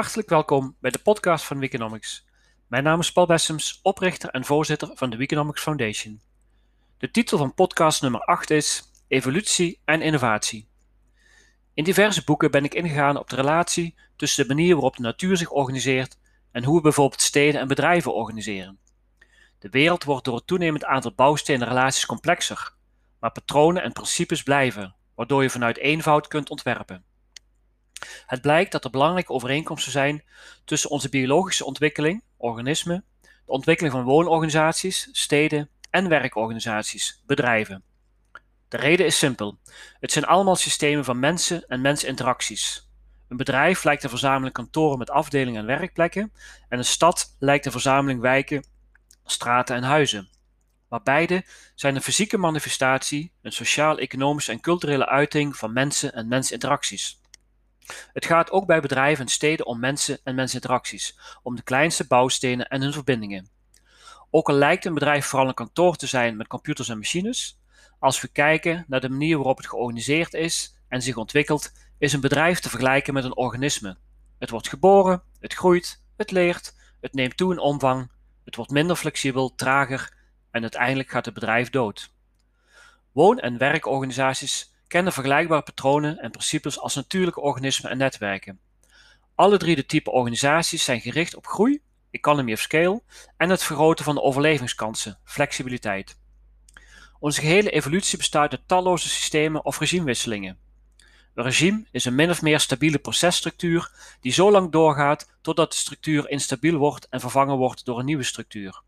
Hartelijk welkom bij de podcast van Weekonomics. Mijn naam is Paul Bessems, oprichter en voorzitter van de Weekonomics Foundation. De titel van podcast nummer 8 is Evolutie en Innovatie. In diverse boeken ben ik ingegaan op de relatie tussen de manier waarop de natuur zich organiseert en hoe we bijvoorbeeld steden en bedrijven organiseren. De wereld wordt door het toenemend aantal bouwstenen relaties complexer, maar patronen en principes blijven, waardoor je vanuit eenvoud kunt ontwerpen. Het blijkt dat er belangrijke overeenkomsten zijn tussen onze biologische ontwikkeling, organismen, de ontwikkeling van woonorganisaties, steden en werkorganisaties, bedrijven. De reden is simpel. Het zijn allemaal systemen van mensen en mensinteracties. Een bedrijf lijkt een verzameling kantoren met afdelingen en werkplekken en een stad lijkt een verzameling wijken, straten en huizen. Maar beide zijn een fysieke manifestatie, een sociaal-economische en culturele uiting van mensen en mensinteracties. Het gaat ook bij bedrijven en steden om mensen en mensinteracties, om de kleinste bouwstenen en hun verbindingen. Ook al lijkt een bedrijf vooral een kantoor te zijn met computers en machines, als we kijken naar de manier waarop het georganiseerd is en zich ontwikkelt, is een bedrijf te vergelijken met een organisme. Het wordt geboren, het groeit, het leert, het neemt toe in omvang, het wordt minder flexibel, trager en uiteindelijk gaat het bedrijf dood. Woon- en werkorganisaties kennen vergelijkbare patronen en principes als natuurlijke organismen en netwerken. Alle drie de type organisaties zijn gericht op groei, economy of scale en het vergroten van de overlevingskansen, flexibiliteit. Onze gehele evolutie bestaat uit talloze systemen of regimewisselingen. Een regime is een min of meer stabiele processtructuur die zo lang doorgaat totdat de structuur instabiel wordt en vervangen wordt door een nieuwe structuur.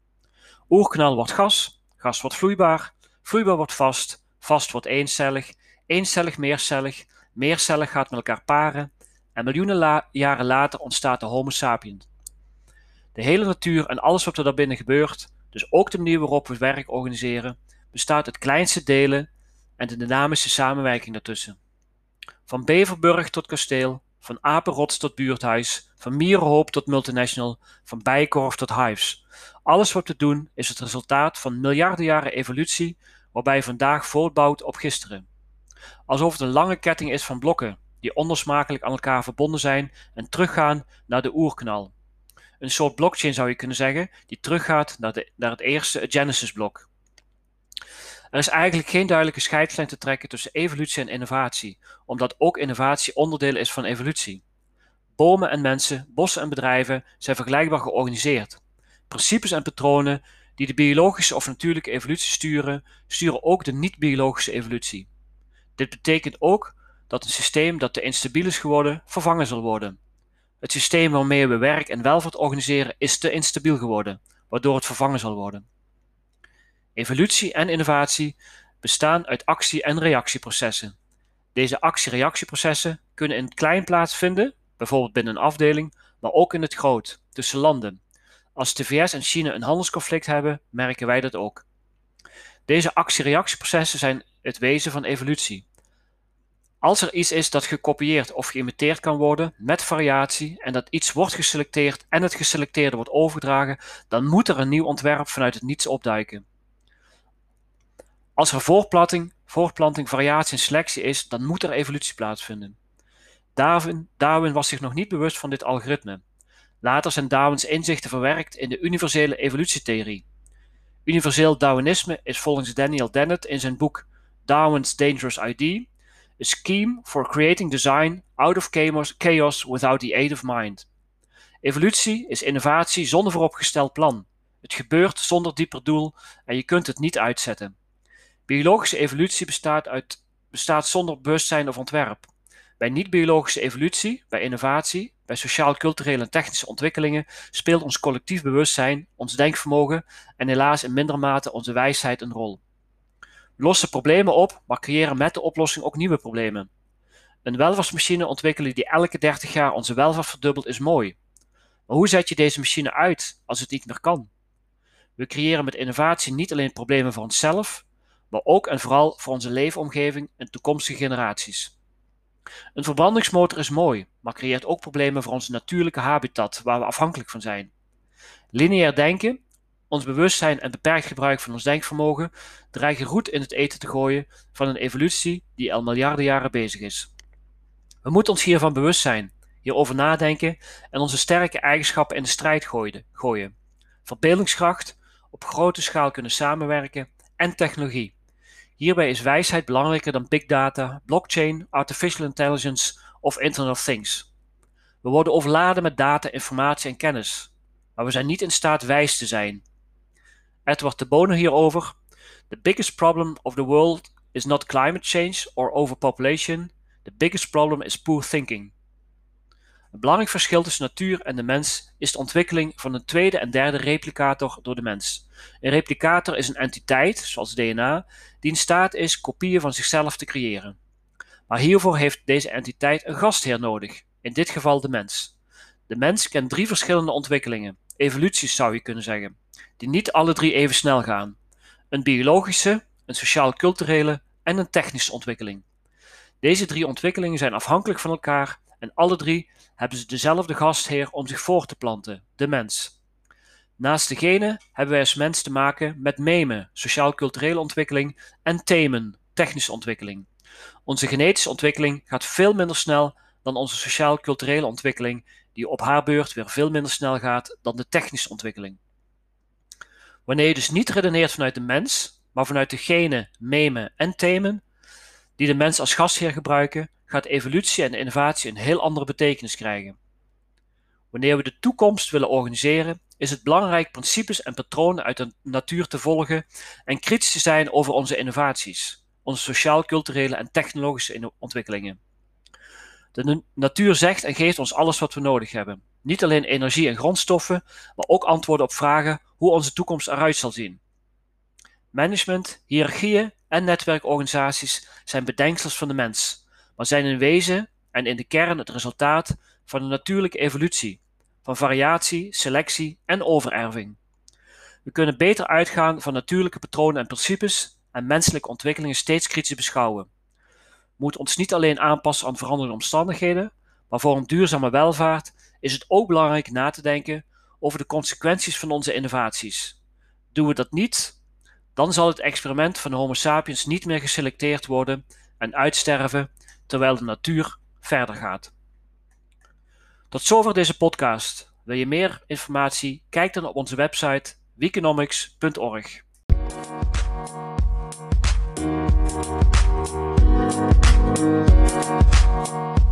Oerknal wordt gas, gas wordt vloeibaar, vloeibaar wordt vast, vast wordt eencellig eencellig meercellig, meercellig gaat met elkaar paren en miljoenen jaren later ontstaat de Homo sapiens. De hele natuur en alles wat er daarbinnen gebeurt, dus ook de manier waarop we werk organiseren, bestaat uit kleinste delen en de dynamische samenwerking daartussen. Van Beverburg tot kasteel, van apenrots tot buurthuis, van mierenhoop tot multinational, van bijkorf tot hives. Alles wat we doen is het resultaat van miljarden jaren evolutie, waarbij vandaag voortbouwt op gisteren alsof het een lange ketting is van blokken die onlosmakelijk aan elkaar verbonden zijn en teruggaan naar de oerknal. Een soort blockchain zou je kunnen zeggen, die teruggaat naar, naar het eerste Genesis-blok. Er is eigenlijk geen duidelijke scheidslijn te trekken tussen evolutie en innovatie, omdat ook innovatie onderdeel is van evolutie. Bomen en mensen, bossen en bedrijven zijn vergelijkbaar georganiseerd. Principes en patronen die de biologische of natuurlijke evolutie sturen, sturen ook de niet-biologische evolutie. Dit betekent ook dat een systeem dat te instabiel is geworden, vervangen zal worden. Het systeem waarmee we werk en welvaart organiseren is te instabiel geworden, waardoor het vervangen zal worden. Evolutie en innovatie bestaan uit actie- en reactieprocessen. Deze actie-reactieprocessen kunnen in het klein plaatsvinden, bijvoorbeeld binnen een afdeling, maar ook in het groot, tussen landen. Als de VS en China een handelsconflict hebben, merken wij dat ook. Deze actie-reactieprocessen zijn het wezen van evolutie. Als er iets is dat gekopieerd of geïmiteerd kan worden met variatie en dat iets wordt geselecteerd en het geselecteerde wordt overgedragen, dan moet er een nieuw ontwerp vanuit het niets opduiken. Als er voortplanting, variatie en selectie is, dan moet er evolutie plaatsvinden. Darwin, Darwin was zich nog niet bewust van dit algoritme. Later zijn Darwins inzichten verwerkt in de universele evolutietheorie. Universeel Darwinisme is volgens Daniel Dennett in zijn boek Darwin's Dangerous Idea a scheme for creating design out of chaos without the aid of mind. Evolutie is innovatie zonder vooropgesteld plan. Het gebeurt zonder dieper doel en je kunt het niet uitzetten. Biologische evolutie bestaat, uit, bestaat zonder bewustzijn of ontwerp. Bij niet-biologische evolutie, bij innovatie, bij sociaal-culturele en technische ontwikkelingen speelt ons collectief bewustzijn, ons denkvermogen en helaas in mindere mate onze wijsheid een rol. Lossen problemen op, maar creëren met de oplossing ook nieuwe problemen. Een welvaartsmachine ontwikkelen die elke 30 jaar onze welvaart verdubbelt is mooi. Maar hoe zet je deze machine uit als het niet meer kan? We creëren met innovatie niet alleen problemen voor onszelf, maar ook en vooral voor onze leefomgeving en toekomstige generaties. Een verbrandingsmotor is mooi, maar creëert ook problemen voor onze natuurlijke habitat waar we afhankelijk van zijn. Lineair denken, ons bewustzijn en beperkt gebruik van ons denkvermogen dreigen roet in het eten te gooien van een evolutie die al miljarden jaren bezig is. We moeten ons hiervan bewust zijn. hierover nadenken en onze sterke eigenschappen in de strijd gooien. Verbeeldingskracht, op grote schaal kunnen samenwerken en technologie. Hierbij is wijsheid belangrijker dan big data, blockchain, artificial intelligence of Internet of Things. We worden overladen met data, informatie en kennis, maar we zijn niet in staat wijs te zijn. Edward de Bono hierover. The biggest problem of the world is not climate change or overpopulation. The biggest problem is poor thinking. Een belangrijk verschil tussen natuur en de mens is de ontwikkeling van een tweede en derde replicator door de mens. Een replicator is een entiteit, zoals DNA, die in staat is kopieën van zichzelf te creëren. Maar hiervoor heeft deze entiteit een gastheer nodig, in dit geval de mens. De mens kent drie verschillende ontwikkelingen, evoluties zou je kunnen zeggen, die niet alle drie even snel gaan. Een biologische, een sociaal-culturele en een technische ontwikkeling. Deze drie ontwikkelingen zijn afhankelijk van elkaar en alle drie hebben ze dezelfde gastheer om zich voor te planten, de mens. Naast de genen hebben wij als mens te maken met memen, sociaal-culturele ontwikkeling, en themen, technische ontwikkeling. Onze genetische ontwikkeling gaat veel minder snel dan onze sociaal-culturele ontwikkeling, die op haar beurt weer veel minder snel gaat dan de technische ontwikkeling. Wanneer je dus niet redeneert vanuit de mens, maar vanuit de genen, memen en themen, die de mens als gastheer gebruiken, gaat evolutie en innovatie een heel andere betekenis krijgen. Wanneer we de toekomst willen organiseren, is het belangrijk principes en patronen uit de natuur te volgen en kritisch te zijn over onze innovaties, onze sociaal-culturele en technologische ontwikkelingen. De natuur zegt en geeft ons alles wat we nodig hebben. Niet alleen energie en grondstoffen, maar ook antwoorden op vragen hoe onze toekomst eruit zal zien. Management, hiërarchieën en netwerkorganisaties zijn bedenksels van de mens, maar zijn in wezen en in de kern het resultaat van een natuurlijke evolutie, van variatie, selectie en overerving. We kunnen beter uitgaan van natuurlijke patronen en principes en menselijke ontwikkelingen steeds kritisch beschouwen. We moeten ons niet alleen aanpassen aan veranderende omstandigheden, maar voor een duurzame welvaart is het ook belangrijk na te denken over de consequenties van onze innovaties. Doen we dat niet, dan zal het experiment van Homo sapiens niet meer geselecteerd worden en uitsterven terwijl de natuur verder gaat. Tot zover deze podcast. Wil je meer informatie? Kijk dan op onze website weekonomics.org. Thank